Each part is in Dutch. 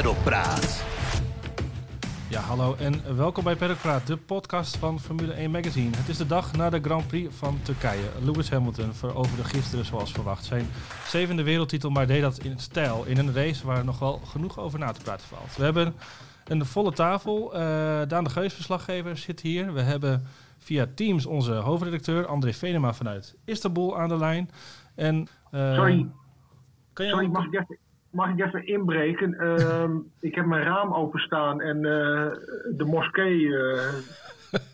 Paddock Praat. Ja, hallo en welkom bij Paddock Praat, de podcast van Formule 1 Magazine. Het is de dag na de Grand Prix van Turkije. Lewis Hamilton veroverde gisteren zoals verwacht zijn zevende wereldtitel, maar deed dat in stijl. In een race waar nog wel genoeg over na te praten valt. We hebben een volle tafel. Eh, Daan de Geus, verslaggever, zit hier. We hebben via Teams onze hoofdredacteur André Venema vanuit Istanbul aan de lijn. En, eh, Sorry, Kan je sorry mag, ik mag ik even inbreken? Ehm, ik heb mijn raam openstaan en eh, de moskee, eh,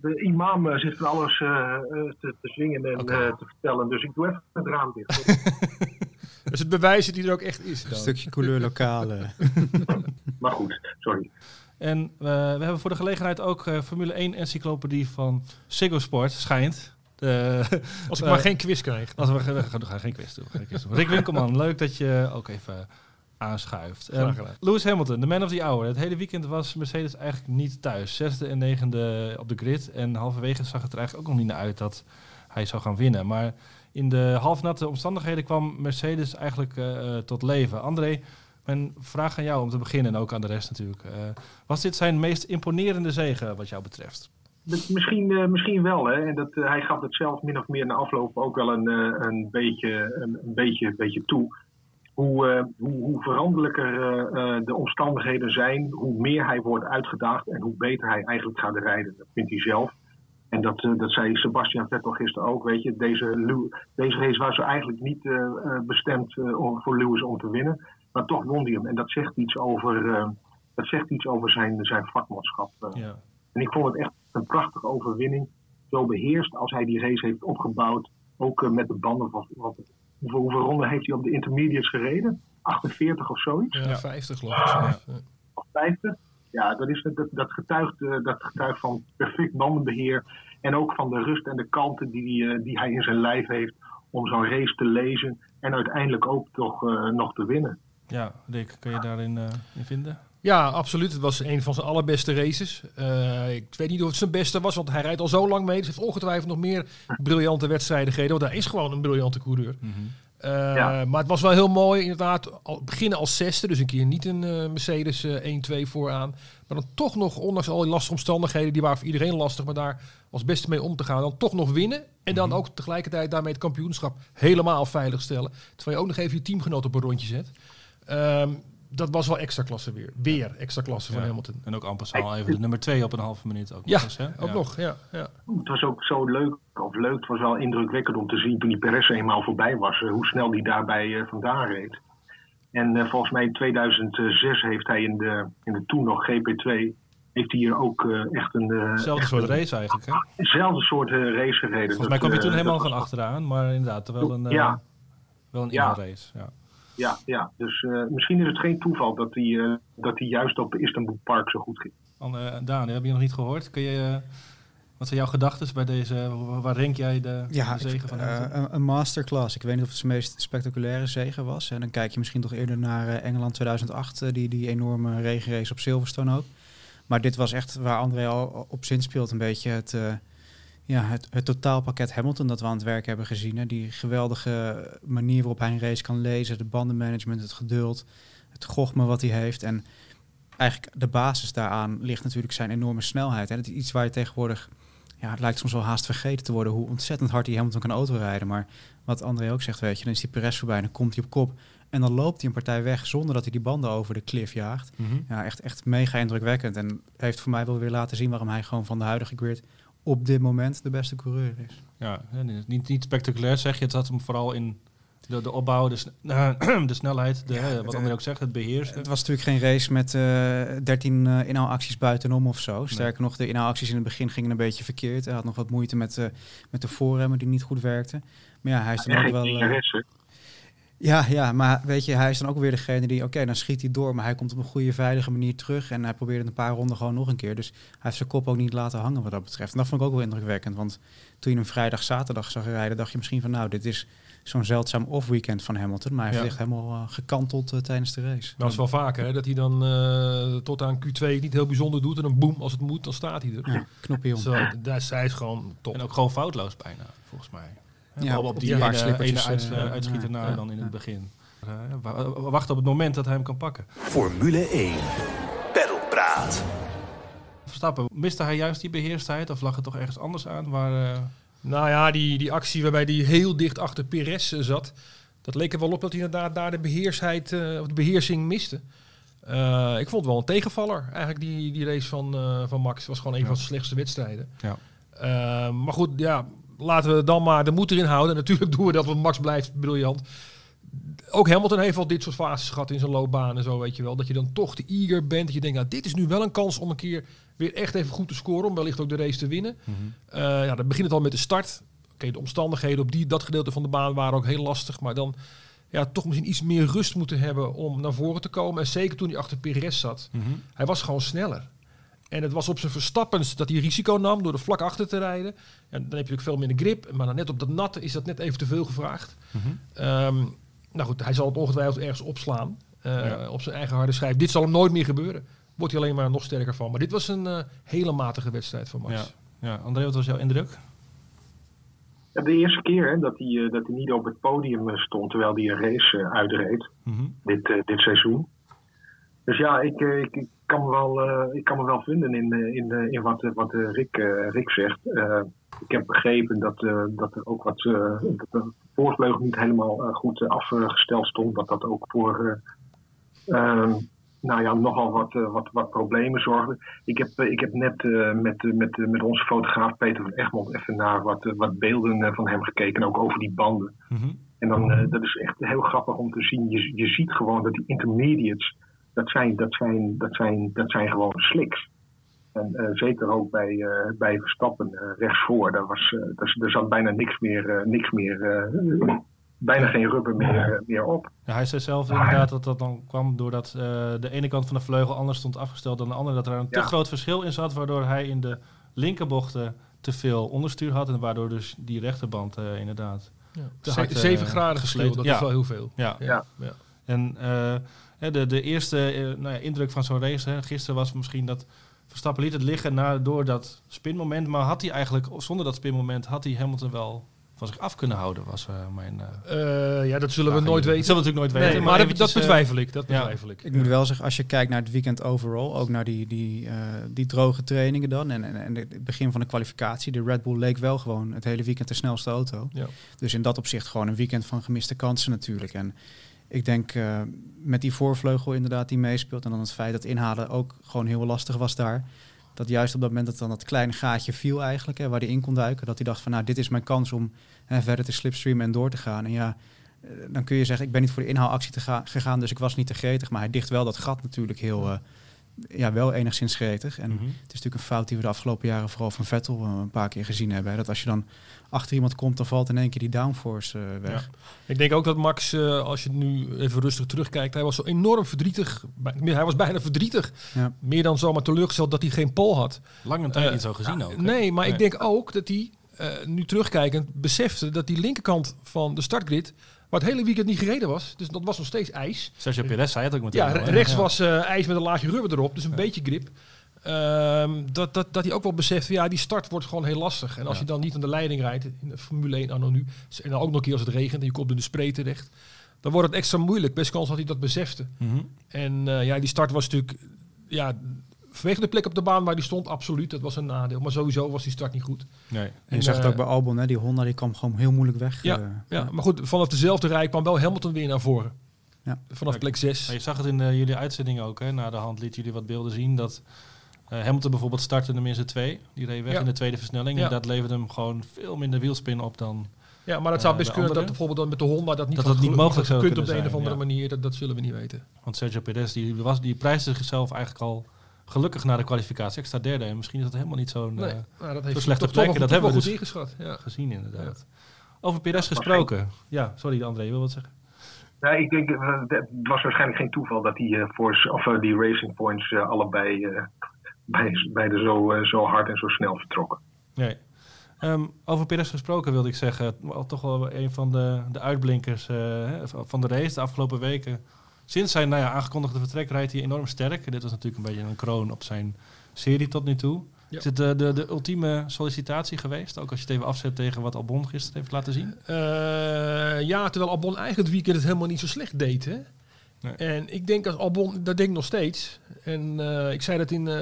de imam eh, zit van alles te, te zingen en eh, te vertellen. Dus ik doe even het raam dicht. Dus het bewijs dat hij er ook echt is. Een stukje couleur lokale. maar goed, sorry. En we hebben voor de gelegenheid ook eh, Formule 1 encyclopedie van Ziggo Sport, schijnt. De, Als ik eh, maar geen quiz krijg. Als we, we gaan, we gaan geen quiz doen. we gaan geen quiz doen. Rick Winkelman, leuk dat je ook even aanschuift. Gedaan. Lewis Hamilton, de man of the hour. Het hele weekend was Mercedes eigenlijk niet thuis. Zesde en negende op de grid. En halverwege zag het er eigenlijk ook nog niet naar uit dat hij zou gaan winnen. Maar in de halfnatte omstandigheden kwam Mercedes eigenlijk eh, eh, tot leven. André, mijn vraag aan jou om te beginnen en ook aan de rest natuurlijk. Eh, was dit zijn meest imponerende zege wat jou betreft? Dat- Misschien, eh, misschien wel, hè. En dat, eh, hij gaf het zelf min of meer na afloop ook wel een, eh, een, beetje, een, een beetje, een beetje toe. Hoe, hoe, hoe veranderlijker de omstandigheden zijn, hoe meer hij wordt uitgedaagd en hoe beter hij eigenlijk gaat rijden. Dat vindt hij zelf. En dat, dat zei Sebastian Vettel gisteren ook. Weet je, deze, deze race was eigenlijk niet bestemd voor Lewis om te winnen. Maar toch won hij hem. En dat zegt iets over, dat zegt iets over zijn, zijn vakmanschap. Ja. En ik vond het echt een prachtige overwinning. Zo beheerst als hij die race heeft opgebouwd. Ook eh, met de banden. Van, wat, hoeveel, hoeveel ronden heeft hij op de intermediates gereden? 48 of zoiets? Ja, 50 geloof ik. Ja. Of 50? Ja, dat, is, dat, dat, getuigt, eh, dat getuigt van perfect bandenbeheer. En ook van de rust en de kalmte die, eh, die hij in zijn lijf heeft. Om zo'n race te lezen. En uiteindelijk ook toch eh, nog te winnen. ja, Rick, kun je daarin eh, in vinden? Ja, absoluut. Het was een van zijn allerbeste races. Eh, ik weet niet of het zijn beste was, want hij rijdt al zo lang mee. Dus hij heeft ongetwijfeld nog meer briljante wedstrijden gereden. Want hij is gewoon een briljante coureur. Eh, Ja. Maar het was wel heel mooi, inderdaad. Al, beginnen als zesde, dus een keer niet een eh, Mercedes eh, 1-2 vooraan. Maar dan toch nog, ondanks al die lastige omstandigheden, die waren voor iedereen lastig, maar daar als beste mee om te gaan. Dan toch nog winnen. En dan ook tegelijkertijd daarmee het kampioenschap helemaal veilig stellen. Terwijl je ook nog even je teamgenoot op een rondje zet. Ehm, dat was wel extra klasse weer. Weer extra klasse van. Hamilton. En ook amper al even de nummer 2 op een halve minuut ook Ja, nog eens, hè? ook Ja. nog. Ja, ja. Het was ook zo leuk, of leuk, het was wel indrukwekkend om te zien toen die Perez eenmaal voorbij was, eh, hoe snel die daarbij eh, vandaan reed. En eh, volgens mij in 2006 heeft hij in de, in de toen nog GP2, heeft hij hier ook eh, echt een... Hetzelfde soort een- race eigenlijk, hè? Eenzelfde soort race gereden. Volgens mij kwam je toen helemaal van achteraan, maar inderdaad wel een, eh, Ja. wel een Ja. race. Ja. Ja, ja. dus eh, misschien is het geen toeval dat hij, eh, dat hij juist op Istanbul Park zo goed ging. An- eh, Daan, die heb je nog niet gehoord. Kun je, wat zijn jouw gedachten bij deze? Waar, rank jij de, Ja, de zegen ik- van eh, een, een masterclass. Ik weet niet of het zijn meest spectaculaire zegen was. En dan kijk je misschien toch eerder naar eh, Engeland 2008, eh, die, die enorme regenrace op Silverstone ook. Maar dit was echt waar André al op zin speelt, een beetje het, eh, ja, het, het totaalpakket Hamilton dat we aan het werk hebben gezien. Hè. Die geweldige manier waarop hij een race kan lezen, de bandenmanagement, het geduld, het gochme wat hij heeft. En eigenlijk de basis daaraan ligt natuurlijk zijn enorme snelheid. Hè. Dat is iets waar je tegenwoordig ja, het lijkt soms wel haast vergeten te worden hoe ontzettend hard hij Hamilton kan autorijden. Maar wat André ook zegt, weet je, dan is die Perez voorbij en dan komt hij op kop. En dan loopt hij een partij weg zonder dat hij die banden over de cliff jaagt. Mhm. Ja, echt, echt mega indrukwekkend. En heeft voor mij wel weer laten zien waarom hij gewoon van de huidige grid op dit moment de beste coureur is. Ja, hè, niet, niet spectaculair zeg je. Het zat hem vooral in de, de opbouw, de, sne- de snelheid, de, Ja, wat eh, André ook zegt, het beheersen. Het was natuurlijk geen race met eh 13 eh inhaalacties buitenom of zo. Sterker nog, de inhaalacties in het begin gingen een beetje verkeerd. Hij had nog wat moeite met, eh, met de voorremmen die niet goed werkten. Maar ja, hij is dan En ook geen wel... eh. Ja, ja, maar weet je, hij is dan ook weer degene die, oké, dan schiet hij door, maar hij komt op een goede, veilige manier terug en hij probeert een paar ronden gewoon nog een keer. Dus hij heeft zijn kop ook niet laten hangen wat dat betreft. En dat vond ik ook wel indrukwekkend, want toen je hem vrijdag, zaterdag zag rijden, dacht je misschien van, nou, dit is zo'n zeldzaam off-weekend van Hamilton, maar hij Ja. heeft echt helemaal eh, gekanteld eh, tijdens de race. Dat is wel vaker, hè, dat hij dan eh, tot aan Q2 niet heel bijzonder doet. En dan boem, als het moet, dan staat hij er. Ja, knoppie om. Zo, is hij is gewoon top. En ook gewoon foutloos bijna, volgens mij. Hè, Ja, op, op die paar ene, ene uit, eh, uitschieter ja, na ja, dan in ja. het begin. Uh, wachten op het moment dat hij hem kan pakken. Formule 1. Pedalpraat. Verstappen, miste hij juist die beheerstheid of lag het toch ergens anders aan? Waar, uh... Nou ja, die, die actie waarbij hij heel dicht achter Perez zat. Dat leek er wel op dat hij inderdaad daar de, beheersheid, of de beheersing miste. ik vond het wel een tegenvaller, eigenlijk die, die race van, van Max. was gewoon een ja. van de slechtste wedstrijden. Ja. maar goed, ja, laten we dan maar de moed erin houden. Natuurlijk doen we dat, want Max blijft briljant. Ook Hamilton heeft al dit soort fases gehad in zijn loopbaan en zo, weet je wel. Dat je dan toch te eager bent. Dat je denkt, nou, dit is nu wel een kans om een keer weer echt even goed te scoren. Om wellicht ook de race te winnen. Mhm. Uh, ja, dan begint het al met de start. Oké, de omstandigheden op die, dat gedeelte van de baan waren ook heel lastig. Maar dan ja, toch misschien iets meer rust moeten hebben om naar voren te komen. En zeker toen hij achter Perez zat. Mhm. Hij was gewoon sneller. En het was op zijn verstappens dat hij risico nam door er vlak achter te rijden. En dan heb je ook veel minder grip. Maar dan net op dat natte is dat net even te veel gevraagd. Mhm. Um, nou goed, hij zal het ongetwijfeld ergens opslaan. Uh, Ja. Op zijn eigen harde schijf. Dit zal hem nooit meer gebeuren. Wordt hij alleen maar nog sterker van. Maar dit was een uh, hele matige wedstrijd van Max. Ja. ja, André, wat was jouw indruk? Ja, de eerste keer hè, dat, hij, uh, dat hij niet op het podium stond terwijl hij een race uitreed. Mm -hmm. dit, dit seizoen. Dus ja, ik, ik, ik kan me wel, uh, ik kan me wel vinden in, in, in, in wat, wat Rick, Rick zegt. Ik heb begrepen dat, dat er ook wat. dat de voorvleugel niet helemaal goed afgesteld stond. Dat dat ook voor. ehm, nou ja, nogal wat, wat, wat problemen zorgde. Ik heb, ik heb net met, met, met onze fotograaf Peter van Egmond even naar wat, wat beelden van hem gekeken. Ook over die banden. Mm -hmm. En dan, dat is echt heel grappig om te zien. Je, je ziet gewoon dat die intermediates dat zijn, dat zijn, dat zijn, dat zijn gewoon slicks. En uh, zeker ook bij, uh, bij Verstappen uh, rechtsvoor, daar, was, daar, daar zat bijna niks meer, niks meer bijna geen rubber meer, meer op. Ja, hij zei zelf inderdaad dat dat dan kwam doordat de ene kant van de vleugel anders stond afgesteld dan de andere. Dat er een te groot verschil in zat, waardoor hij in de linkerbochten te veel onderstuur had. En waardoor dus die rechterband inderdaad Ja. te Ze- hard, eh, Zeven graden gesleten. dat Ja. is wel heel veel. Ja, Ja. ja. En eh, de, de eerste eh, nou ja, indruk van zo'n race hè, gisteren was misschien dat Verstappen liet het liggen na, door dat spinmoment. Maar had hij eigenlijk, zonder dat spinmoment, had hij Hamilton wel van zich af kunnen houden, was eh, mijn... eh, ja, dat zullen we nooit weten. Dat zullen we natuurlijk nooit weten. Nee, maar, dat, eventjes, dat betwijfel ik. Dat ja. betwijfel ik. Ik moet wel zeggen, als je kijkt naar het weekend overall, ook naar die, die, eh, die droge trainingen dan en, en, en het begin van de kwalificatie, de Red Bull leek wel gewoon het hele weekend de snelste auto. Ja. Dus in dat opzicht gewoon een weekend van gemiste kansen natuurlijk. En ik denk eh, met die voorvleugel inderdaad die meespeelt en dan het feit dat inhalen ook gewoon heel lastig was daar. Dat juist op dat moment dat dan dat kleine gaatje viel eigenlijk, hè, waar hij in kon duiken, dat hij dacht van nou dit is mijn kans om hè, verder te slipstreamen en door te gaan. En ja, eh, dan kun je zeggen, ik ben niet voor de inhaalactie te ga- gegaan, dus ik was niet te gretig. Maar hij dicht wel dat gat natuurlijk heel, eh, ja, wel enigszins gretig. En Mhm. het is natuurlijk een fout die we de afgelopen jaren vooral van Vettel eh, een paar keer gezien hebben. Hè. Dat als je dan achter iemand komt, dan valt in één keer die downforce eh, weg. Ik denk ook dat Max, eh, als je nu even rustig terugkijkt, hij was zo enorm verdrietig. Bij- Hij was bijna verdrietig. Ja. Meer dan zomaar teleurgesteld dat hij geen pol had. Lang een tijd niet zo gezien ook. hè? Nee, maar Nee. ik denk ook dat hij eh, nu terugkijkend besefte dat die linkerkant van de startgrid, waar het hele weekend niet gereden was, dus dat was nog steeds ijs. Sergio Perez zei het ook meteen Ja, rechts was eh, ijs met een laagje rubber erop, dus een beetje grip. Ehm, dat, dat, dat hij ook wel beseft, ja, die start wordt gewoon heel lastig. En als je dan niet aan de leiding rijdt, in de Formule 1 anno nu, en dan ook nog een keer als het regent en je komt in de spray terecht, dan wordt het extra moeilijk. Best kans dat hij dat besefte. Mhm. En eh, ja, die start was natuurlijk, ja, vanwege de plek op de baan waar die stond, absoluut, dat was een nadeel. Maar sowieso was die start niet goed. Nee. En je zag het eh, ook bij Albon, hè, die Honda die kwam gewoon heel moeilijk weg. Ja, eh, Ja, maar goed, vanaf dezelfde rij kwam wel Hamilton weer naar voren. Ja. Vanaf Ja, plek 6. Maar je zag het in eh, jullie uitzending ook. Hè? Na de hand liet jullie wat beelden zien dat eh, Hamilton bijvoorbeeld startte de minste twee. Die reed weg Ja. in de tweede versnelling. Ja. En dat leverde hem gewoon veel minder wielspin op dan... Ja, maar het zou Eh, best kunnen dat bijvoorbeeld dan met de Honda dat niet Dat dat niet mogelijk zou gekund op de een of zijn, andere ja. manier. Dat, dat zullen we niet weten. Want Sergio Perez die, was, die prijsde zichzelf eigenlijk al gelukkig na de kwalificatie. Ik sta derde en misschien is dat helemaal niet zo'n Nee, eh, nou, dat heeft slechte wel dat hebben we dus- goed ingeschat. Ja. gezien inderdaad. Over Perez gesproken. Ja, sorry André, je wil wat zeggen? Ja, ik denk, eh, het was waarschijnlijk geen toeval dat die, eh, force, of, die Racing Points allebei eh, bij, beide zo, zo hard en zo snel vertrokken. Nee. Ehm, over Perez gesproken wilde ik zeggen, toch wel een van de, de uitblinkers eh, hè, van de race de afgelopen weken. Sinds zijn nou ja, aangekondigde vertrek rijdt hij enorm sterk. Dit was natuurlijk een beetje een kroon op zijn serie tot nu toe. Ja. Is het de, de, de ultieme sollicitatie geweest? Ook als je het even afzet tegen wat Albon gisteren heeft laten zien? Eh, ja, terwijl Albon eigenlijk het weekend het helemaal niet zo slecht deed. Hè? Nee. En ik denk als Albon, dat denk ik nog steeds. En eh, ik zei dat in, eh,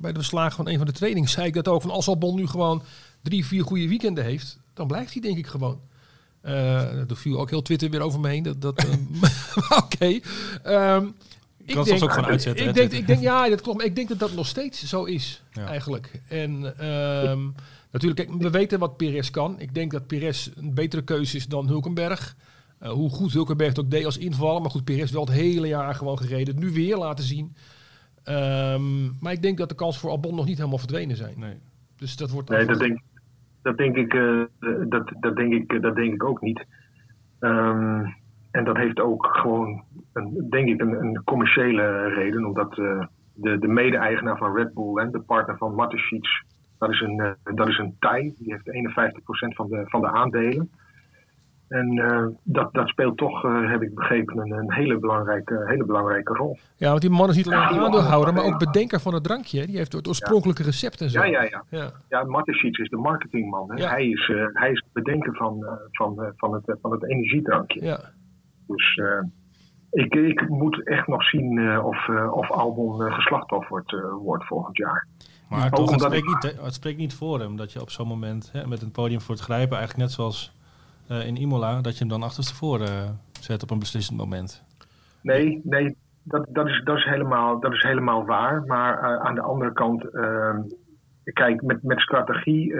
bij de verslagen van een van de trainings, zei ik dat ook. Van als Albon nu gewoon drie, vier goede weekenden heeft, dan blijft hij denk ik gewoon. Eh er viel ook heel Twitter weer over me heen. Dat, dat, eh, maar Oké. Ehm, ik kan denk, ook gewoon uitzetten, hè, Ik denk, ik denk, ja, dat klopt. Maar ik denk dat dat nog steeds zo is, Ja. eigenlijk. En ehm, natuurlijk, kijk, we weten wat Perez kan. Ik denk dat Perez een betere keuze is dan Hulkenberg. Eh, hoe goed Hulkenberg het ook deed als invaller. Maar goed, Perez wel het hele jaar gewoon gereden. Nu weer laten zien. Ehm, maar ik denk dat de kansen voor Albon nog niet helemaal verdwenen zijn. Nee. Dus dat wordt... Nee, dat denk, dat denk, ik, eh, dat, dat denk, ik, dat denk ik ook niet. Ehm, en dat heeft ook gewoon, een, denk ik, een, een commerciële reden. Omdat eh, de, de mede-eigenaar van Red Bull en de partner van Mateschitz, dat is een, eh, dat is een Thai. Die heeft 51% van de, van de aandelen. En eh, dat, dat speelt toch, eh, heb ik begrepen, een, een hele, belangrijke, hele belangrijke rol. Ja, want die man is niet alleen Ja, aandeelhouder, maar ja. ook bedenker van het drankje. hè. Die heeft het oorspronkelijke recept en zo. Ja, ja, ja. ja. Ja, is de marketingman. Hè? Ja. Hij, is, eh, hij is het bedenker van, eh, van, eh, van, het, van het energiedrankje. ja. Dus eh, ik, ik moet echt nog zien eh, of, eh, of Albon eh, geslachtofferd eh, wordt volgend jaar. Maar toch, het spreekt, ik- niet, het spreekt niet voor hem dat je op zo'n moment hè, met een podium voor het grijpen, eigenlijk net zoals eh, in Imola, dat je hem dan achterstevoren eh zet op een beslissend moment. Nee, nee dat, dat, is, dat, is, helemaal, dat is helemaal waar. Maar eh, aan de andere kant, eh, kijk, met, met strategie,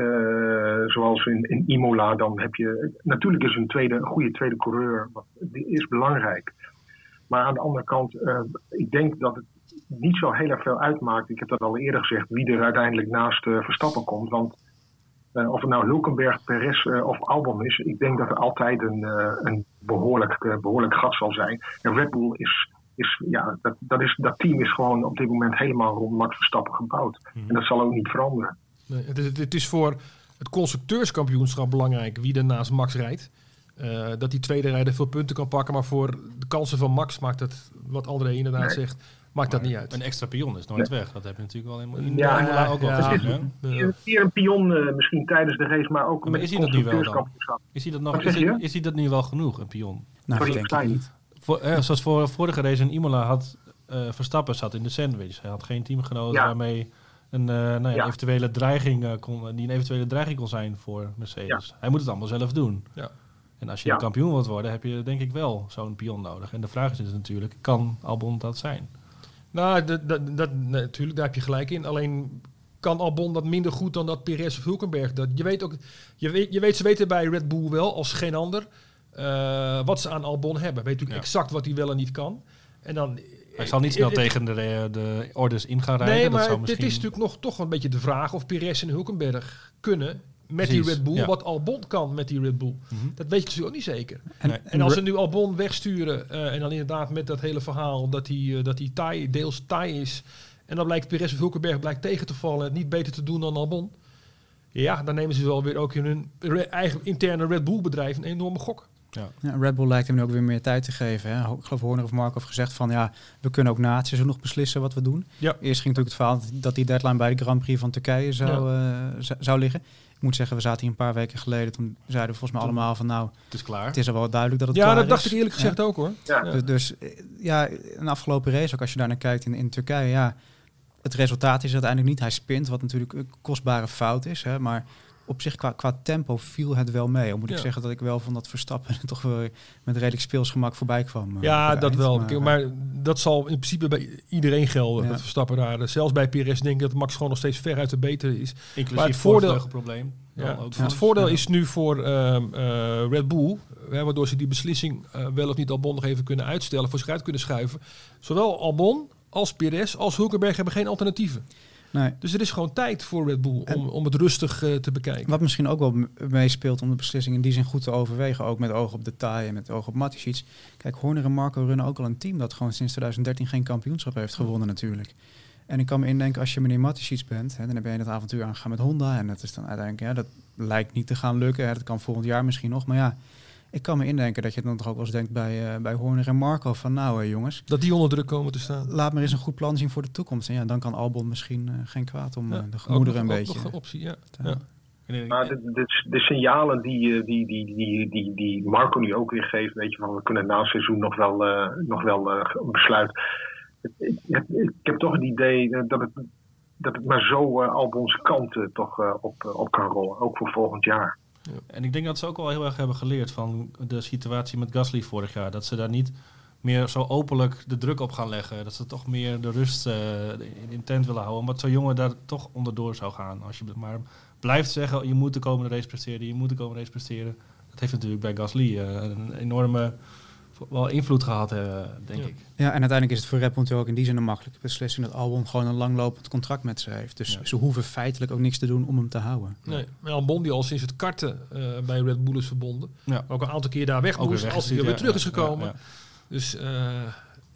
zoals in, in Imola, dan heb je. Natuurlijk is een, tweede, een goede tweede coureur, die is belangrijk. Maar aan de andere kant, ik denk dat het niet zo heel erg veel uitmaakt. Ik heb dat al eerder gezegd, wie er uiteindelijk naast Verstappen komt. Want of het nou Hulkenberg, Perez eh, of Albon is, ik denk dat er altijd een, eh, een behoorlijk, eh, behoorlijk gat zal zijn. En Red Bull is, is ja, dat, dat, is, dat team is gewoon op dit moment helemaal rond Max Verstappen gebouwd. En dat zal ook niet veranderen. Nee, het, is, het is voor het constructeurskampioenschap belangrijk wie er naast Max rijdt. Eh, dat die tweede rijder veel punten kan pakken. Maar voor de kansen van Max maakt het, wat André inderdaad Nee. zegt, maakt dat niet uit. Een extra pion is nooit weg. Dat heb je natuurlijk wel in, in Ja, Imola ook wel ja. gezien. Een keer een pion eh, misschien tijdens de race, maar ook Maar met is het hij dat nu wel dan? Is hij dat, nog, is, hij, je? is hij dat nu wel genoeg, een pion? Nou, denk ik klein. niet. Voor, eh, zoals voor vorige race in Imola had eh, Verstappen zat in de sandwich. Hij had geen teamgenoot Ja. waarmee een, eh, nou ja, Ja. eventuele dreiging, eh, kon, die een eventuele dreiging kon zijn voor Mercedes. Hij moet het allemaal zelf doen. Ja. En als je Ja. een kampioen wilt worden, heb je denk ik wel zo'n pion nodig. En de vraag is dus natuurlijk, kan Albon dat zijn? Nou, dat, dat, dat, natuurlijk, daar heb je gelijk in. Alleen kan Albon dat minder goed dan dat Perez of Hulkenberg. Dat, je, weet ook, je, weet, je weet, ze weten bij Red Bull wel, als geen ander, eh, wat ze aan Albon hebben. Weet natuurlijk Ja. exact wat hij wel en niet kan. En dan, Hij zal niet snel Eh, eh, tegen de, eh, de orders in gaan rijden. Nee, dat maar zou dit misschien... is natuurlijk nog toch een beetje de vraag of Perez en Hulkenberg kunnen met die Red Bull ja. wat Albon kan met die Red Bull. Mhm. Dat weet je natuurlijk ook niet zeker. En, Nee. En als ze nu Albon wegsturen eh, en dan inderdaad met dat hele verhaal dat hij, eh, dat hij Thai, deels Thai is en dan blijkt Perez of Hulkenberg blijkt tegen te vallen en het niet beter te doen dan Albon. Ja, dan nemen ze wel weer ook in hun re- eigen interne Red Bull bedrijf een enorme gok. Ja, Red Bull lijkt hem nu ook weer meer tijd te geven. Hè. Ik geloof Horner of Markov heeft gezegd van ja, we kunnen ook na het seizoen nog beslissen wat we doen. Ja. Eerst ging natuurlijk het verhaal dat- die deadline bij de Grand Prix van Turkije zou, eh, zou liggen. Ik moet zeggen, we zaten hier een paar weken geleden. Toen zeiden we volgens mij allemaal van nou, Het is klaar. het is al wel duidelijk dat het Ja, klaar dat dacht is. ik eerlijk gezegd ook hoor. Ja. Ja. Dus, dus eh, ja, een afgelopen race, ook als je daar naar kijkt in, in Turkije, ja, het resultaat is uiteindelijk niet. Hij spint, wat natuurlijk een kostbare fout is. Hè, maar op zich, qua, qua tempo viel het wel mee. Al moet ik zeggen dat ik wel vond dat Verstappen toch wel met redelijk speelsgemak voorbij kwam. eh, Ja, dat eind. wel. Maar, Maar, eh, dat zal in principe bij iedereen gelden. Ja. Dat Verstappen daar. Zelfs bij Perez denk ik dat Max gewoon nog steeds ver uit de beter is. Inclusief maar het voordeel- probleem. Ja. Het voordeel is nu voor ehm, eh, Red Bull, hè, waardoor ze die beslissing eh, wel of niet Albon nog even kunnen uitstellen, voor zich uit kunnen schuiven. Zowel Albon als Perez als Hulkenberg hebben geen alternatieven. Nee. Dus er is gewoon tijd voor Red Bull En- om, om het rustig eh, te bekijken. Wat misschien ook wel meespeelt om de beslissing in die zin goed te overwegen, ook met oog op detail en met oog op Matisic. Kijk, Horner en Marco runnen ook al een team dat gewoon sinds 2013 geen kampioenschap heeft gewonnen natuurlijk. En ik kan me indenken, als je meneer Matisic bent, hè, dan ben je dat avontuur aangegaan met Honda. En dat is dan uiteindelijk, ja, dat lijkt niet te gaan lukken. Hè, dat kan volgend jaar misschien nog. Maar ja, Ik kan me indenken dat je dan toch ook wel eens denkt bij, eh, bij Horner en Marco van nou eh, jongens, Dat die onder druk komen te staan. laat maar eens een goed plan zien voor de toekomst. En ja, dan kan Albon misschien eh, geen kwaad om eh, Ja, de gemoederen een beetje... nog een optie, ja. te- Ja. Maar de, de, de signalen die, eh, die, die, die, die, die Marco nu ook weer geeft, weet je, van we kunnen na het seizoen nog wel, eh, nog wel eh, besluiten. Ik, ik, ik heb toch het idee eh, dat het, dat het maar zo eh Albons kant eh, toch eh, op, eh, op kan rollen, ook voor volgend jaar. En ik denk dat ze ook wel heel erg hebben geleerd van de situatie met Gasly vorig jaar. Dat ze daar niet meer zo openlijk de druk op gaan leggen. Dat ze toch meer de rust in in tent willen houden. Omdat zo'n jongen daar toch onderdoor zou gaan. Als je maar blijft zeggen, je moet de komende race presteren, je moet de komende race presteren. Dat heeft natuurlijk bij Gasly eh, een enorme wel invloed gehad, eh, denk Ja. ik. Ja, en uiteindelijk is het voor Red Bull natuurlijk ook in die zin een makkelijke beslissing dat Albon gewoon een langlopend contract met ze heeft. Dus Ja. ze hoeven feitelijk ook niks te doen om hem te houden. Nee, maar Albon die al sinds het karten eh, bij Red Bull is verbonden. Ja. Ook een aantal keer daar weg Ook moest, als hij weer terug is gekomen. ja. Dus eh,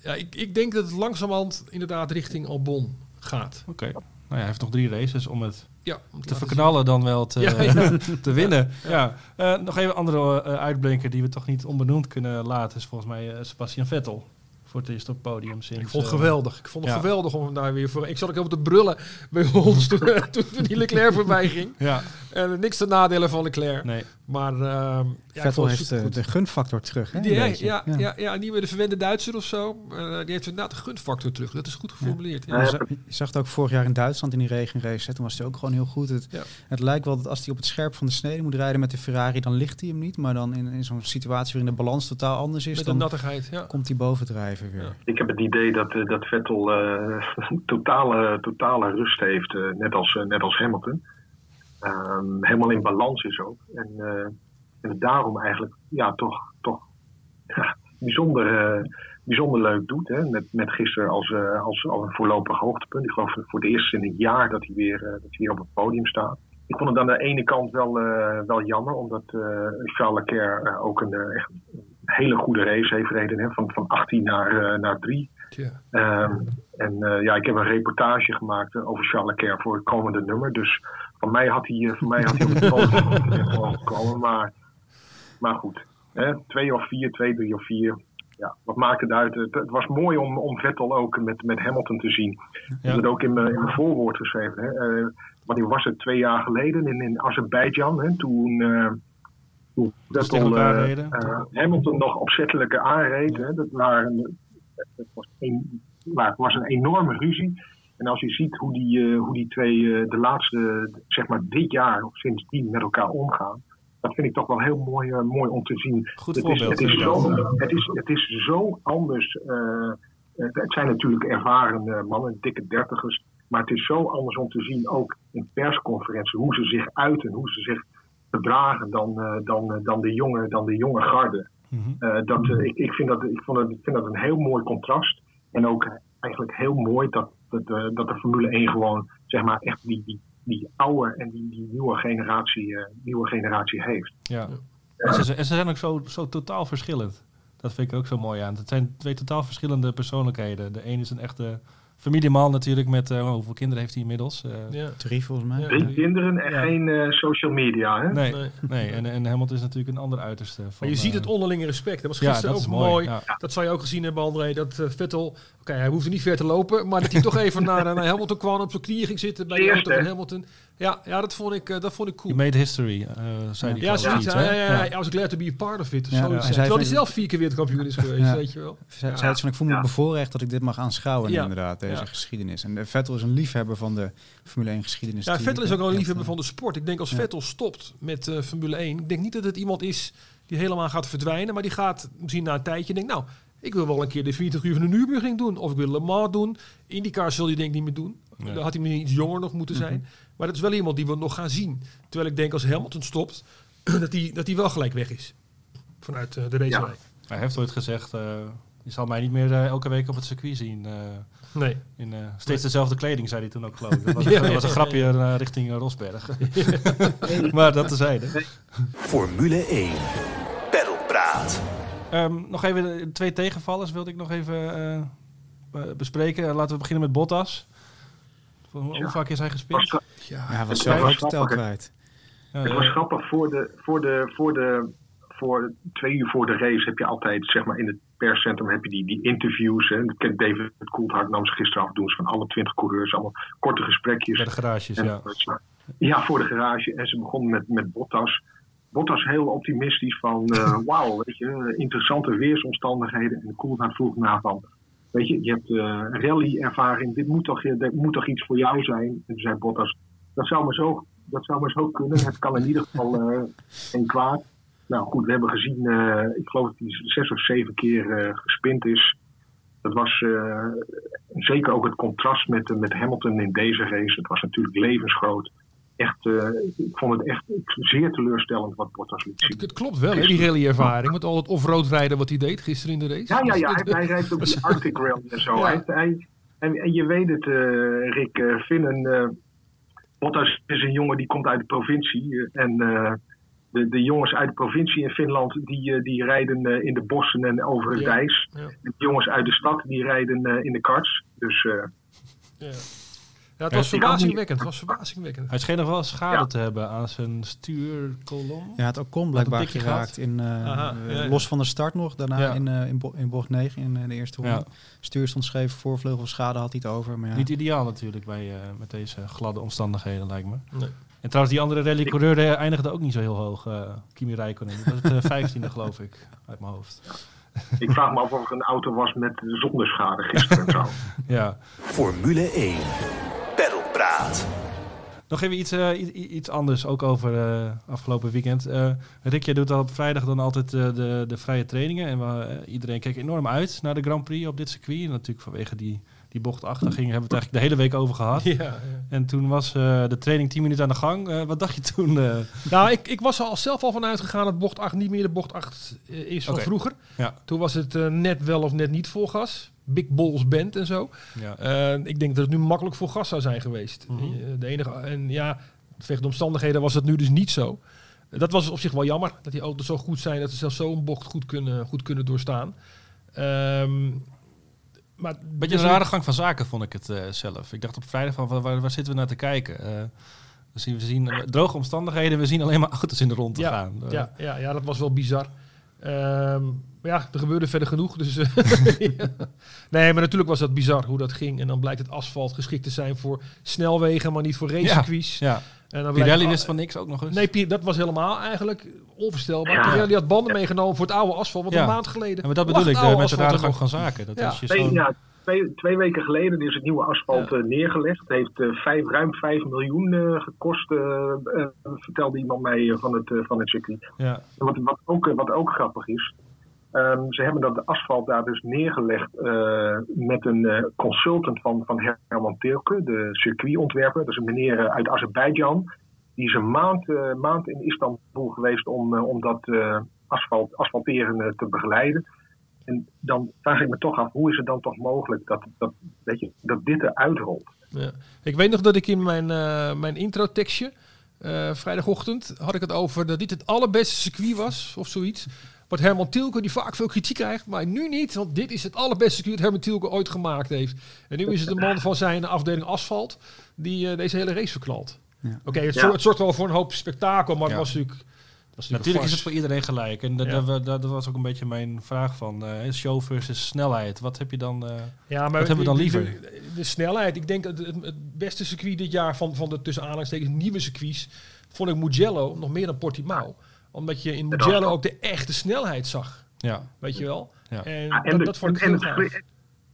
ja, ik, ik denk dat het langzamerhand inderdaad richting Albon gaat. Oké. Nou ja, hij heeft nog drie races om het Ja, om te verknallen dan wel te, Ja, ja. te winnen. Ja. Eh, nog even een andere eh, uitblinker die we toch niet onbenoemd kunnen laten is volgens mij eh, Sebastian Vettel. Voor het eerst op het podium sinds... Ik vond het geweldig. Ik vond het ja. geweldig om hem daar weer voor. Ik zat ook helemaal te brullen bij ons toen, toen, toen die Leclerc voorbij ging. Ja, En niks te nadelen van Leclerc. nee. Maar ehm, ja, Vettel heeft de gunfactor terug. Hè, Die, ja, ja, ja. Ja, niet meer de verwende Duitser of zo. Eh, die heeft inderdaad de gunfactor terug. Dat is goed geformuleerd. Ja. Ja. Je, zag, je zag het ook vorig jaar in Duitsland in die regenrace. Hè, toen was hij ook gewoon heel goed. Het, Ja. het lijkt wel dat als hij op het scherp van de snede moet rijden met de Ferrari, dan ligt hij hem niet. Maar dan in, in zo'n situatie waarin de balans totaal anders is, Met dan een nattigheid. Ja. komt hij bovendrijven weer. Ja. Ik heb het idee dat, eh, dat Vettel eh, totale, totale rust heeft, eh, net, als, net als Hamilton. Ehm, helemaal in balans is ook. En, eh, en het daarom eigenlijk ja, toch, toch ja, bijzonder, eh, bijzonder leuk doet. Hè? Met, met gisteren als, eh, als, als een voorlopig hoogtepunt. Ik geloof voor het eerst in een jaar dat hij weer, dat hij weer op het podium staat. Ik vond het aan de ene kant wel, wel jammer, omdat Charles Leclerc ook een, echt een hele goede race heeft gereden. Hè? Van, van 18 naar, naar 3. Tja. Ehm, en ja, ik heb een reportage gemaakt over Charles Leclerc voor het komende nummer. Dus van mij had hij, eh, van mij had hij op gekomen. Maar, maar goed, hè, twee of vier, twee, drie of vier. Ja, wat maakt het uit? Het, het was mooi om, om Vettel ook met, met Hamilton te zien. Ik heb het ook in mijn, in mijn voorwoord geschreven. Hè. Wanneer was het? Twee jaar geleden in, in Azerbeidzjan. Hè, toen, eh toen Vettel Hamilton nog opzettelijke aanreed. Hè. Dat, waren, dat was een, maar het was een enorme ruzie. En als je ziet hoe die, eh, hoe die twee eh, de laatste, zeg maar dit jaar of sindsdien met elkaar omgaan. Dat vind ik toch wel heel mooi, eh, mooi om te zien. Goed Het is, het, is zo, het, is, het is zo anders. het zijn natuurlijk ervaren mannen, dikke dertigers. Maar het is zo anders om te zien, ook in persconferenties, hoe ze zich uiten, hoe ze zich gedragen dan, dan, dan, de, jonge, dan de jonge garde. Mhm. Dat, ik, ik, vind dat, ik, vond ik vind dat een heel mooi contrast. En ook eigenlijk heel mooi dat, dat, eh, dat de Formule 1 gewoon zeg maar, echt die, die, die oude en die, die nieuwe, generatie, eh, nieuwe generatie heeft. Ja. En ze, en ze zijn ook zo, zo totaal verschillend. Dat vind ik ook zo mooi aan. Het zijn twee totaal verschillende persoonlijkheden. De een is een echte familieman natuurlijk met... eh, hoeveel kinderen heeft hij inmiddels? Eh, Ja. Drie volgens mij. Ja. Drie kinderen en Ja. geen eh, social media. Hè? Nee, Nee. nee. En, en Hamilton is natuurlijk een ander uiterste. Van, Maar je ziet het onderlinge respect. Dat was Ja, gisteren dat ook mooi. mooi. Ja. Dat zou je ook gezien hebben, André. Dat Vettel, oké, hij hoefde niet ver te lopen, maar dat hij toch even naar, naar Hamilton kwam, op zijn knieën ging zitten bij de auto van? Hamilton. Ja, ja dat, vond ik, eh, dat vond ik cool. You made history, eh, zei hij. Ja, zoiets. Ja, ja, ja, Ja. I was glad to be a part of it. Of Ja, zoiets. Terwijl hij zelf vier keer wereldkampioen is geweest, Ja. weet je wel. Zij Ja. zei iets van, ik voel me Ja. bevoorrecht dat ik dit mag aanschouwen Ja. inderdaad, deze Ja. geschiedenis. En eh, Vettel is een liefhebber van de Formule 1 geschiedenis. Ja, Vettel is ook wel een liefhebber van de sport. Ik denk als Ja. Vettel stopt met eh, Formule 1, ik denk niet dat het iemand is die helemaal gaat verdwijnen, maar die gaat misschien na een tijdje denken, nou, ik wil wel een keer de 40 uur van de Nürburgring doen, of ik wil Le Mans doen. IndyCar zal hij denk ik niet meer doen. Nee. Dan had hij misschien iets jonger nog moeten zijn. Maar dat is wel iemand die we nog gaan zien. Terwijl ik denk als Hamilton stopt, dat hij, dat hij wel gelijk weg is. Vanuit eh, de racerij. Hij heeft ooit gezegd, eh, je zal mij niet meer eh, elke week op het circuit zien. eh, Nee. in eh, steeds dezelfde kleding, zei hij toen ook geloof ik. Dat was, Ja, dat was een ja, grapje richting Rosberg. maar dat tezijde. Formule 1. Peddelpraat. Ehm, nog even twee tegenvallers wilde ik nog even eh, eh, bespreken. Laten we beginnen met Bottas. Hoe, hoe Ja. vaak is hij Was, gespeeld? Ja, hij was Het zelf was ook tel kwijt. Ja, het was grappig voor de, voor de, voor de, voor twee uur voor de race heb je altijd, zeg maar, in het perscentrum heb je die, die interviews. Hè. David Coulthard nam ze gisteren af, doen ze van alle twintig coureurs, allemaal korte gesprekjes. Bij de garages, En- ja. Ja, voor de garage. En ze begonnen met, met Bottas. Bottas heel optimistisch van, eh, wauw, weet je, interessante weersomstandigheden. En Coulthard vroeg na van, weet je, je hebt eh rally-ervaring, dit moet toch, dit moet toch iets voor jou zijn? En toen zei Bottas, dat zou maar zo, dat zou maar zo kunnen. Het kan in ieder geval eh geen kwaad. Nou goed, we hebben gezien, ik geloof dat hij zes of zeven keer gespind is. Dat was zeker ook het contrast met, met Hamilton in deze race. Het was natuurlijk levensgroot. Echt, eh, ik vond het echt zeer teleurstellend wat Bottas liet zien. Het klopt wel, hè, die rally-ervaring. Met al het off-road rijden wat hij deed gisteren in de race. Ja, ja, ja. Dus Hij, hij rijdt op die Arctic Rail en zo. Ja. Hij, hij- en, en je weet het, eh, Rick eh, Bottas is een jongen die komt uit de provincie. en de, de jongens uit de provincie in Finland, die, die rijden in de bossen en over het Ja. ijs. Ja. En de jongens uit de stad, die rijden in de karts. Dus Ja. Ja, het was verbazingwekkend. Het was verbazingwekkend. Hij scheen nog wel schade Ja. te hebben aan zijn stuurkolom. Ja, het Ocon blijkbaar geraakt. In, eh, Aha, eh, ja, ja. Los van de start nog. Daarna Ja. in, eh, in, bo- in bocht 9 in de eerste ronde. Ja. Stuur stond scheef, voorvleugelschade had hij het over. Maar ja. Niet ideaal natuurlijk bij, eh, met deze gladde omstandigheden, lijkt me. Nee. En trouwens, die andere rallycoureur eindigde ook niet zo heel hoog. Kimi Räikkönen. Dat was het vijftiende, geloof ik, uit mijn hoofd. ik vraag me af of er een auto was met zonder schade gisteren. zo. Ja. Formule 1. Nog even iets, eh, iets anders, ook over eh, afgelopen weekend. Eh Rick, jij doet al op vrijdag dan altijd eh, de, de vrije trainingen. En we, iedereen keek enorm uit naar de Grand Prix op dit circuit. En natuurlijk vanwege die, die bocht achter ging, hebben we het eigenlijk de hele week over gehad. Ja, ja. En toen was eh, de training 10 minuten aan de gang. Eh, wat dacht je toen? eh? Nou, ik, ik was er al zelf al van uitgegaan dat bocht 8 niet meer de bocht 8 eh, is van vroeger. Ja. Toen was het net wel of net niet vol gas. Big Balls Band en zo. ja. Eh, ik denk dat het nu makkelijk voor gas zou zijn geweest. Mhm. Eh, de enige, en ja, vanwege de omstandigheden was dat nu dus niet zo. Dat was op zich wel jammer, dat die auto's zo goed zijn dat ze zelfs zo'n bocht goed kunnen, goed kunnen doorstaan. Ehm maar Beetje een rare gang van zaken vond ik het eh, zelf. Ik dacht op vrijdag van waar, waar, zitten we naar te kijken? We zien, we zien droge omstandigheden, we zien alleen maar auto's in de rond te Ja, gaan. Ja, ja, ja, dat was wel bizar. Ehm, maar ja, er gebeurde verder genoeg. Dus, eh, ja. Nee, maar natuurlijk was dat bizar hoe dat ging. En dan blijkt het asfalt geschikt te zijn voor snelwegen, maar niet voor racecircuits. ja. En dan blijkt- Pirelli wist van niks ook nog eens. Nee, dat was helemaal eigenlijk onvoorstelbaar. Ja. Pirelli had banden meegenomen voor het oude asfalt, wat Ja. een maand geleden. Ja, maar dat bedoel ik, de, oude met de asfalt rare er gang van nog. zaken. Dat Ja. als je ja, twee, twee weken geleden is het nieuwe asfalt eh, neergelegd. Het heeft eh, vijf, ruim 5 miljoen eh, gekost, eh, eh, vertelde iemand mij eh, van, het, eh, van het circuit. ja. En Wat, wat, ook, eh, wat ook grappig is, ehm, ze hebben dat asfalt daar dus neergelegd eh, met een eh, consultant van, van Herman Tilke, de circuitontwerper. Dat is een meneer eh, uit Azerbeidzjan. Die is een maand, maand in Istanbul geweest om, om dat asfalt, asfalteren te begeleiden. En dan vraag ik me toch af, hoe is het dan toch mogelijk dat, dat, weet je, dat dit eruit rolt? Ja. Ik weet nog dat ik in mijn, mijn intro-tekstje, vrijdagochtend, had ik het over dat dit het allerbeste circuit was, of zoiets. Wat Herman Tilke, die vaak veel kritiek krijgt, maar nu niet. Want dit is het allerbeste circuit dat Herman Tilke ooit gemaakt heeft. En nu is het de man van zijn afdeling asfalt die eh, deze hele race verknalt. Ja. Oké, het, Ja. het zorgt wel voor een hoop spektakel, maar Ja. het was natuurlijk... was Natuurlijk is het voor iedereen gelijk. En dat, Ja. dat, dat, dat was ook een beetje mijn vraag van eh, show versus snelheid. Wat heb je dan... eh, Ja, maar Wat hebben we dan de- liever? De, de snelheid. Ik denk dat het, het beste circuit dit jaar van, van de tussen aanhalingstekens nieuwe circuits vond ik Mugello nog meer dan Portimao. Omdat je in Mugello ook de echte snelheid zag. ja. Weet je wel? Ja. En, Ja, dat, de- dat vond ik en, heel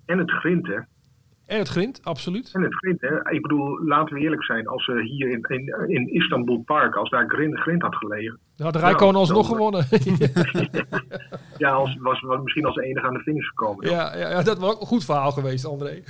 en het grind, hè? En het grind, absoluut. En het grind, hè? Ik bedoel, laten we eerlijk zijn, als ze hier in, in, in Istanbul Park, als daar grind, grind had gelegen, Dan had Rijkoon Ja, alsnog dan- gewonnen. ja, als, was, was misschien als enige aan de finish gekomen. ja, ja, ja, dat was ook een goed verhaal geweest, André.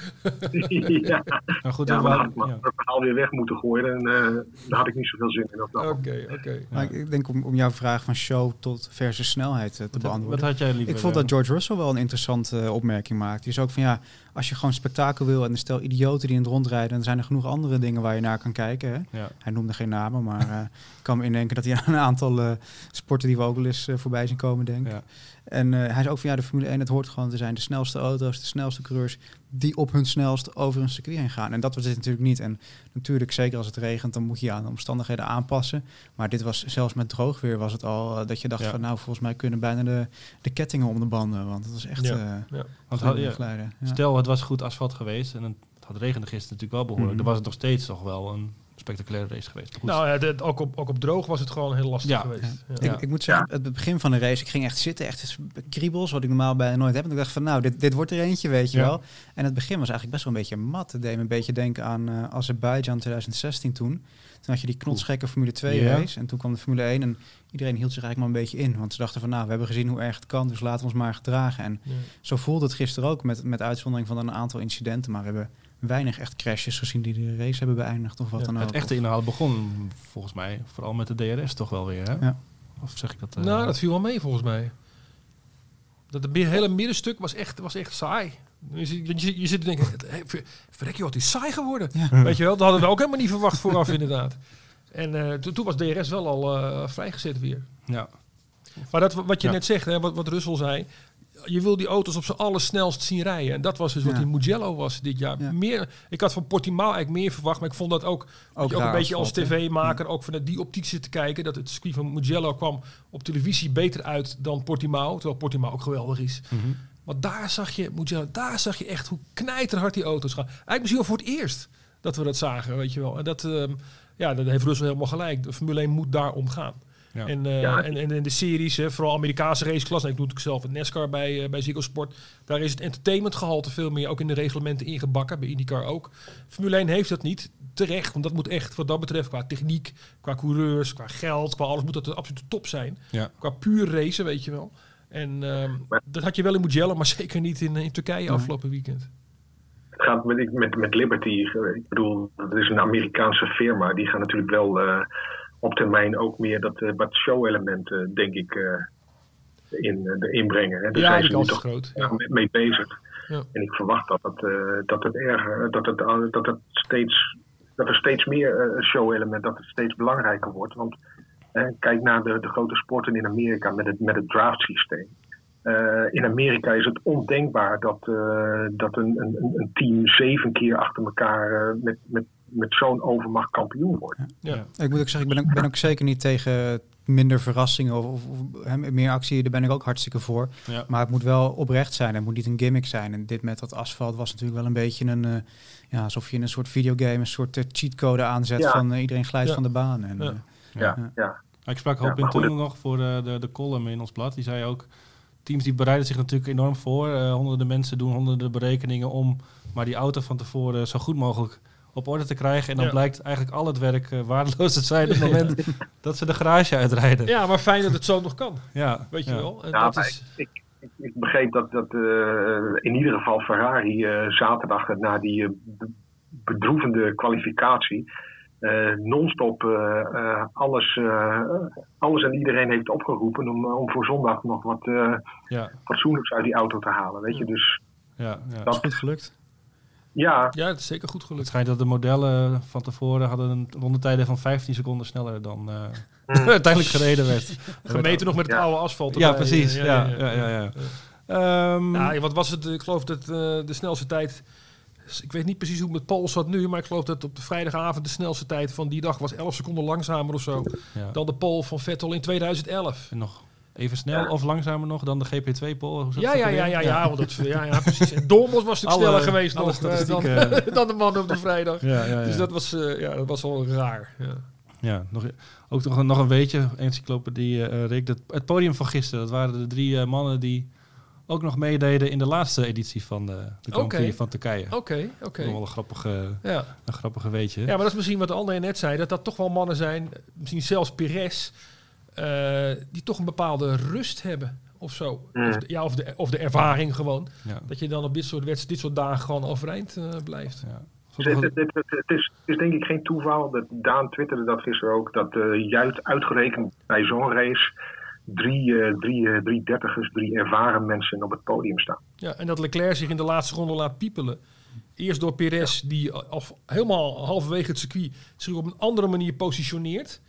ja. Nou goed, Ja, we maar dan had wouden- ik maar ja. het verhaal weer weg moeten gooien. En eh daar had ik niet zoveel zin in. Oké, oké. Maar ik- ik denk om, om jouw vraag van show tot versus snelheid eh, te Wat, beantwoorden. wat had jij liever? Ik vond eh? dat George Russell wel een interessante eh, opmerking maakt. Die is ook van ja, als je gewoon spektakel wil en een stel idioten die in het rondrijden, dan zijn er genoeg andere dingen waar je naar kan kijken. Hè? Ja. Hij noemde geen namen, maar eh, ik kan me indenken dat hij aan een aantal eh, sporten die we ook wel eens eh, voorbij zien komen, denk ik. Ja. En eh, hij zei ook van ja, de Formule 1, het hoort gewoon te zijn de snelste auto's, de snelste coureurs die op hun snelst over een circuit heen gaan. En dat was dit natuurlijk niet. En natuurlijk, zeker als het regent, dan moet je je aan de omstandigheden aanpassen. Maar dit was zelfs met droog weer was het al eh, dat je dacht Ja. van nou, volgens mij kunnen bijna de, de kettingen om de banden. Want het was echt Ja, eh ja. Want glijden, ja, glijden. Ja. Stel, het was goed asfalt geweest en het had regende gisteren natuurlijk wel behoorlijk. Mhm. Dan was het nog steeds toch wel een spectaculaire race geweest. Goed. Nou ja, de- ook, op, ook op droog was het gewoon heel lastig Ja. geweest. Ja. Ja. Ik, ik moet zeggen, het begin van de race, ik ging echt zitten, echt kriebels, wat ik normaal bijna nooit heb. En ik dacht van, nou, dit, dit wordt er eentje, weet je Ja. wel. En het begin was eigenlijk best wel een beetje mat. Het deed me een beetje denken aan eh Azerbeidzjan 2016 toen. Toen had je die knotsgekke Formule 2 Ja. race. En toen kwam de Formule 1 en iedereen hield zich eigenlijk maar een beetje in. Want ze dachten van, nou, we hebben gezien hoe erg het kan, dus laten we ons maar gedragen. En Ja. zo voelde het gisteren ook, met, met uitzondering van een aantal incidenten. Maar we hebben weinig echt crashes gezien die de race hebben beëindigd of wat Ja, dan ook. het echte inhoud begon volgens mij vooral met de DRS toch wel weer. Hè? Ja. Of zeg ik dat? eh, Nou, dat viel wel mee volgens mij. Dat het hele middenstuk was echt, was echt saai. Je, zit- je, je zit te denken, verrek je wat is saai geworden. Ja. Weet je wel, dat hadden we ook helemaal niet verwacht vooraf inderdaad. En eh, toen toen was DRS wel al eh, vrijgezet weer. Ja. Maar dat, wat je Ja. net zegt, hè, wat, wat Russell zei. Je wil die auto's op z'n allersnelst zien rijden. En dat was dus wat in Mugello was dit jaar. Ja. Meer, ik had van Portimao eigenlijk meer verwacht. Maar ik vond dat ook, ook, ook een beetje als tv-maker... ook vanuit die optiek zitten kijken... dat het circuit van Mugello kwam op televisie beter uit dan Portimao. Terwijl Portimao ook geweldig is. Mhm. Maar daar zag je, Mugello, daar zag je echt hoe knijterhard die auto's gaan. Eigenlijk misschien wel voor het eerst dat we dat zagen, weet je wel. En dat, ehm, ja, dat heeft Russell helemaal gelijk. De Formule 1 moet daar gaan. Ja. En, eh, Ja. en, en in de series, hè, vooral Amerikaanse raceklasse, ik doe het ook zelf met NASCAR bij, eh, bij Ziggo Sport, daar is het entertainmentgehalte veel meer ook in de reglementen ingebakken, bij IndyCar ook. Formule 1 heeft dat niet, terecht, want dat moet echt wat dat betreft qua techniek, qua coureurs, qua geld, qua alles moet dat de absolute top zijn. Ja. Qua puur racen, weet je wel. En ehm, Maar- dat had je wel in Mugello, maar zeker niet in, in Turkije afgelopen weekend. Het gaat met, met, met Liberty, eh, ik bedoel, dat is een Amerikaanse firma. Die gaan natuurlijk wel eh, op termijn ook meer dat eh, wat show-elementen, denk ik, eh, in, eh, erin brengen. Hè. Daar ja, zijn ze nu toch groot. ja, mee- bezig. Ja. En ik verwacht dat het, eh, dat het erger, dat het, eh, dat het steeds, dat er steeds meer eh, show-element, dat het steeds belangrijker wordt. Want eh, kijk naar de, de grote sporten in Amerika met het, met het draft systeem. Eh, in Amerika is het ondenkbaar dat, eh, dat een, een, een team zeven keer achter elkaar eh, met, met, met zo'n overmacht kampioen wordt. Ja. Ik moet ook zeggen, ik ben ook, ben ook zeker niet tegen minder verrassingen of, of, meer actie. Daar ben ik ook hartstikke voor. Ja. Maar het moet wel oprecht zijn. Het moet niet een gimmick zijn. En dit met dat asfalt was natuurlijk wel een beetje een... eh, ja, alsof je in een soort videogame een soort eh, cheatcode aanzet Ja. van eh, iedereen glijdt Ja. van de baan. En, Ja. Ja, Ja. ja. Ik sprak Ja, Hoop in Tunnel nog voor de, de, de column in ons blad. Die zei ook, teams die bereiden zich natuurlijk enorm voor. Eh, honderden mensen doen honderden berekeningen om maar die auto van tevoren zo goed mogelijk op orde te krijgen. En dan Ja. blijkt eigenlijk al het werk eh, waardeloos te zijn op het moment dat ze de garage uitrijden. ja, maar fijn dat het zo nog kan. Ja, Weet je wel. En Ja, dat is, ik, ik, ik begreep dat, dat eh, in ieder geval Ferrari eh, zaterdag na die be- bedroevende kwalificatie eh, non-stop alles, eh, alles en iedereen heeft opgeroepen om, om voor zondag nog wat eh, Ja, fatsoenlijks uit die auto te halen. Weet je, dus ja, ja. dat, goed gelukt. Ja, ja, het is zeker goed Het gelukt. schijnt dat de modellen van tevoren hadden een rondetijden van 15 seconden sneller dan eh, Mm. uiteindelijk gereden werd. Gemeten nog met het Ja. oude asfalt. Ja, precies. Ja, ja, ja, ja. Ehm, Ja, wat was het? Ik geloof dat eh, de snelste tijd. Ik weet niet precies hoe het met Paul zat nu, maar ik geloof dat op de vrijdagavond de snelste tijd van die dag was 11 seconden langzamer of zo ja. dan de Paul van Vettel in 2011. En nog even snel of langzamer nog dan de GP2-pol? Ja, ja, ja, ja, ja, dat, ja, ja, precies. En Dormos was natuurlijk sneller geweest nog, eh, dan, dan de man op de vrijdag. Dus dat was, eh, ja, dat was wel raar. Ja. ja, nog, ook nog, nog een weetje, encyclopedie, eh Rick. Dat, het podium van gisteren, dat waren de drie mannen die ook nog meededen in de laatste editie van de, de Grand van Turkije. Oké, oké. Nog wel een grappige, Ja. een grappige weetje. ja, maar dat is misschien wat André net zei, dat dat toch wel mannen zijn, misschien zelfs Perez, eh, die toch een bepaalde rust hebben of zo. Mm. Of, de, ja, of, de, of de ervaring gewoon. Ja. Dat je dan op dit soort, wedst- dit soort dagen gewoon overeind eh, blijft. Ja. Dus het, het, het, het- het is, het is denk ik geen toeval. Dat Daan twitterde dat gisteren ook. Dat eh, juist uitgerekend bij zo'n race drie, eh, drie, eh, drie dertigers, drie ervaren mensen op het podium staan. Ja, en dat Leclerc zich in de laatste ronde laat piepelen. Eerst door Perez, die al helemaal halverwege het circuit zich op een andere manier positioneert.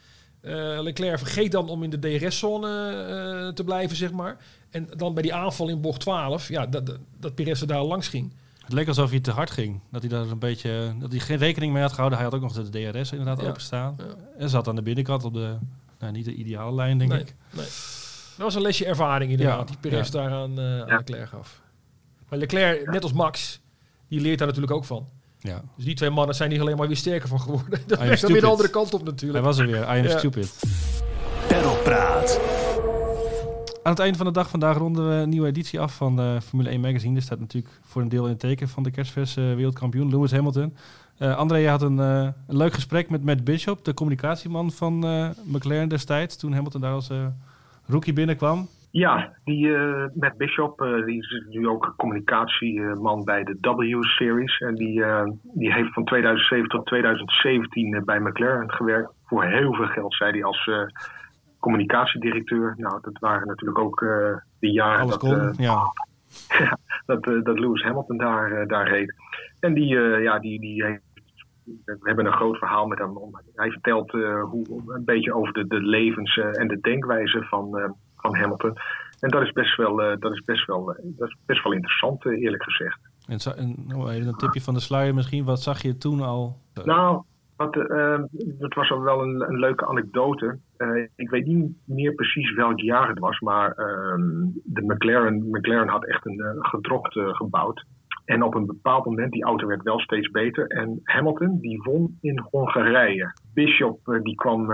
Eh, Leclerc vergeet dan om in de DRS-zone eh, te blijven, zeg maar. En dan bij die aanval in bocht 12, ja, dat, dat, dat Perez er daar langs ging. Het leek alsof hij te hard ging. Dat hij daar een beetje, dat hij geen rekening mee had gehouden. Hij had ook nog de DRS inderdaad Ja. openstaan. Ja. En zat aan de binnenkant op de, nou, niet de ideale lijn, denk Nee, ik. nee. Dat was een lesje ervaring inderdaad, Ja, die Perez ja. daar aan, eh, aan Ja. Leclerc gaf. Maar Leclerc, net als Max, die leert daar natuurlijk ook van. Ja. Dus die twee mannen zijn niet alleen maar weer sterker van geworden. Dat werkt dan weer de andere kant op Hij natuurlijk. was er weer. I am Ja. stupid. Perlpraat. Aan het einde van de dag vandaag ronden we een nieuwe editie af van de Formule 1 Magazine. Er staat natuurlijk voor een deel in het teken van de kerstverse wereldkampioen Lewis Hamilton. Eh André, je had een, eh, een leuk gesprek met Matt Bishop, de communicatieman van eh, McLaren destijds, toen Hamilton daar als eh, rookie binnenkwam. Ja, die eh Matt Bishop, eh, die is nu ook communicatieman bij de W-series. En die, eh, die heeft van 2007 tot 2017 eh, bij McLaren gewerkt. Voor heel veel geld, zei hij, als communicatiedirecteur. Nou, dat waren natuurlijk ook de jaren Alles dat, kon. ja. dat, dat Lewis Hamilton daar, daar reed. En die, ja, die, die heeft, we hebben een groot verhaal met hem. Hij vertelt hoe, een beetje over de, de levens en de denkwijze van, van Hamilton. En dat is best wel, eh, dat is best wel, eh, dat is best wel interessant, eh, eerlijk gezegd. En, oh, even een tipje van de sluier misschien. Wat zag je toen al? Nou, wat, dat was wel een, een leuke anekdote. Ik weet niet meer precies welk jaar het was, maar ehm, de McLaren, McLaren had echt een gedrocht eh, gebouwd. En op een bepaald moment, die auto werd wel steeds beter. En Hamilton, die won in Hongarije. Bishop, die kwam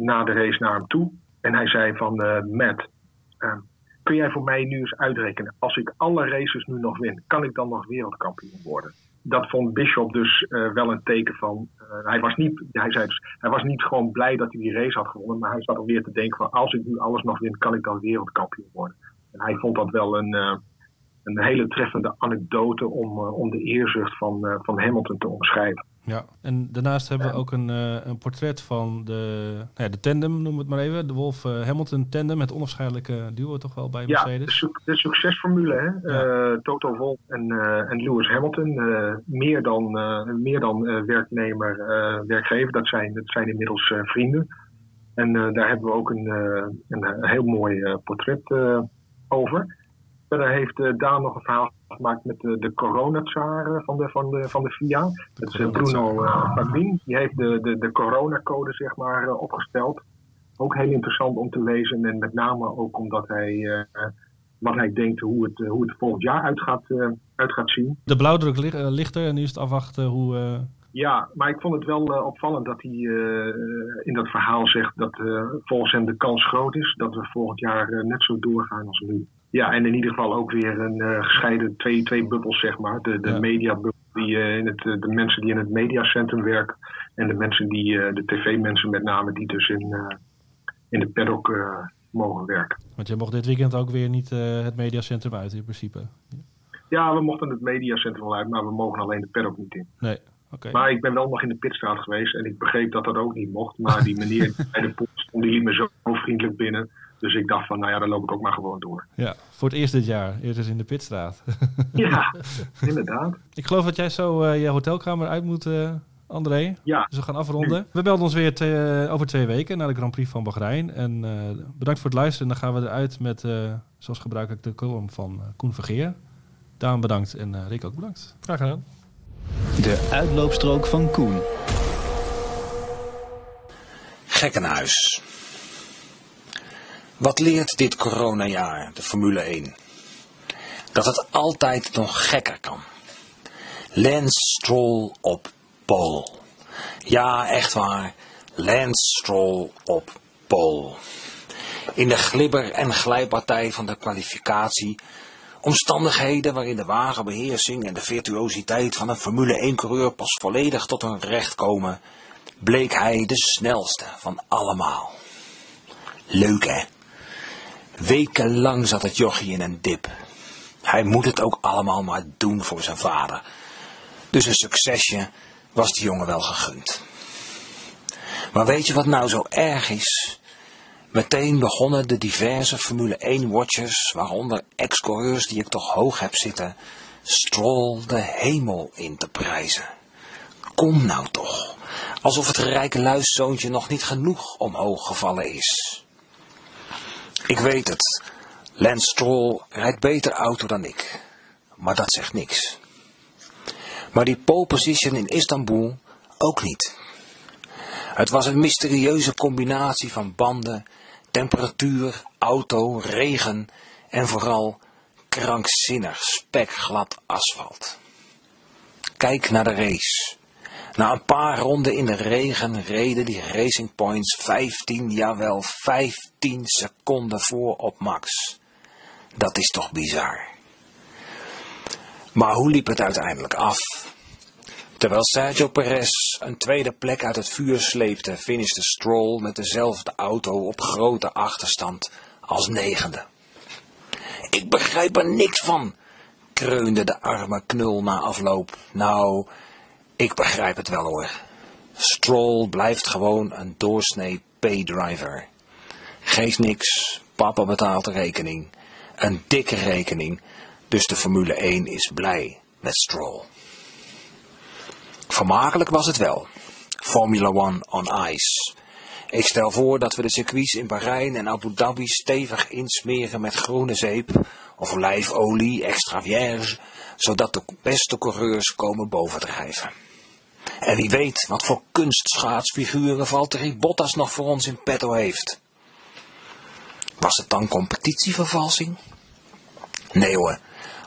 na de race naar hem toe. En hij zei van, eh, Matt, eh, kun jij voor mij nu eens uitrekenen? Als ik alle races nu nog win, kan ik dan nog wereldkampioen worden? dat vond Bishop dus uh, wel een teken van. Uh, hij, was niet, hij, zei dus, hij was niet gewoon blij dat hij die race had gewonnen, maar hij zat alweer te denken van als ik nu alles nog win, kan ik dan wereldkampioen worden. En hij vond dat wel een, een hele treffende anekdote om, om de eerzucht van, van Hamilton te omschrijven. Ja, en daarnaast hebben we ook een, uh, een portret van de, nou ja, de tandem, noemen we het maar even. De Wolf-Hamilton tandem, het onafscheidelijke duo toch wel bij Mercedes. Ja, de, de succesformule, hè. Ja. Uh, Toto Wolff en, uh, en Lewis Hamilton. meer dan, meer dan werknemer, werkgever, dat zijn, dat zijn inmiddels vrienden. En daar hebben we ook een, een heel mooi portret over. Verder heeft uh, Daan nog een verhaal gemaakt met uh, de coronatsaar van de, van, de, van de FIA. Dat is uh, Bruno uh. Die heeft de, de, de coronacode zeg maar, opgesteld. Ook heel interessant om te lezen. En met name ook omdat hij, wat hij denkt hoe het, hoe het volgend jaar uit gaat, uit gaat zien. De blauwdruk lichter en nu is het afwachten hoe... Ja, maar ik vond het wel opvallend dat hij in dat verhaal zegt dat volgens hem de kans groot is dat we volgend jaar net zo doorgaan als nu. Ja, en in ieder geval ook weer een uh, gescheiden twee, twee bubbels, zeg maar. De, de ja. mediabubbel, die, uh, in het, de mensen die in het mediacentrum werken. En de mensen die, uh, de tv-mensen met name, die dus in, in de paddock mogen werken. Want je mocht dit weekend ook weer niet het mediacentrum uit, in principe. Ja, we mochten het mediacentrum wel uit, maar we mogen alleen de paddock niet in. Nee. Okay. Maar ik ben wel nog in de pitstraat geweest en ik begreep dat dat ook niet mocht. Maar die meneer bij de post stond, die liep me zo vriendelijk binnen. Dus ik dacht van, nou ja, dan loop ik ook maar gewoon door. Ja, voor het eerst dit jaar. Eerst eens in de pitstraat. ja, inderdaad. Ik geloof dat jij zo uh, je hotelkamer uit moet, uh, André. Ja. Dus we gaan afronden. We melden ons weer te, uh, over twee weken naar de Grand Prix van Bahrein. En bedankt voor het luisteren. Dan gaan we eruit met, zoals gebruikelijk, de column van Koen Vergeer. Daan bedankt en Rick ook bedankt. Graag gedaan. De uitloopstrook van Koen. Gekkenhuis. Wat leert dit coronajaar, de Formule 1? Dat het altijd nog gekker kan. Lance Stroll op pole. Ja, echt waar. Lance Stroll op pole. In de glibber- en glijpartij van de kwalificatie. Omstandigheden waarin de wagenbeheersing en de virtuositeit van een Formule 1-coureur pas volledig tot hun recht komen, bleek hij de snelste van allemaal. Leuk hè? Wekenlang zat het jochie in een dip. Hij moet het ook allemaal maar doen voor zijn vader. Dus een succesje was die jongen wel gegund. Maar weet je wat nou zo erg is? Meteen begonnen de diverse Formule 1-watchers, waaronder ex-coureurs die ik toch hoog heb zitten, Stroll de hemel in te prijzen. Kom nou toch. Alsof het rijke luiszoontje nog niet genoeg omhoog gevallen is. Ik weet het. Lance Stroll rijdt beter auto dan ik. Maar dat zegt niks. Maar die pole position in Istanbul ook niet. Het was een mysterieuze combinatie van banden, temperatuur, auto, regen en vooral krankzinnig spekglad asfalt. Kijk naar de race. Na een paar ronden in de regen reden die Racing Points 15, jawel 15 seconden voor op Max. Dat is toch bizar. Maar hoe liep het uiteindelijk af? Terwijl Sergio Perez een tweede plek uit het vuur sleepte, finishte Stroll met dezelfde auto op grote achterstand als negende. Ik begrijp er niks van, kreunde de arme knul na afloop. Nou, ik begrijp het wel hoor. Stroll blijft gewoon een doorsnee paydriver. Geeft niks, papa betaalt de rekening. Een dikke rekening, dus de Formule 1 is blij met Stroll. Vermakelijk was het wel. Formula 1 on ice. Ik stel voor dat we de circuits in Bahrein en Abu Dhabi stevig insmeren met groene zeep of olijfolie extra vierge, zodat de beste coureurs komen bovendrijven. En wie weet wat voor kunstschaatsfiguren Valtteri Bottas nog voor ons in petto heeft. Was het dan competitievervalsing? Nee hoor,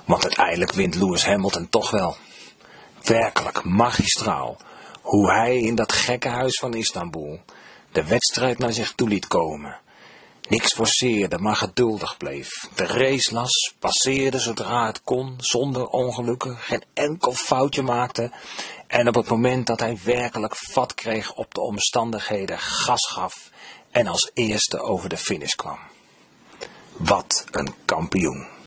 want uiteindelijk wint Lewis Hamilton toch wel. Werkelijk magistraal hoe hij in dat gekke huis van Istanbul de wedstrijd naar zich toe liet komen. Niks forceerde, maar geduldig bleef. De race las, passeerde zodra het kon, zonder ongelukken, geen enkel foutje maakte en op het moment dat hij werkelijk vat kreeg op de omstandigheden, gas gaf en als eerste over de finish kwam. Wat een kampioen.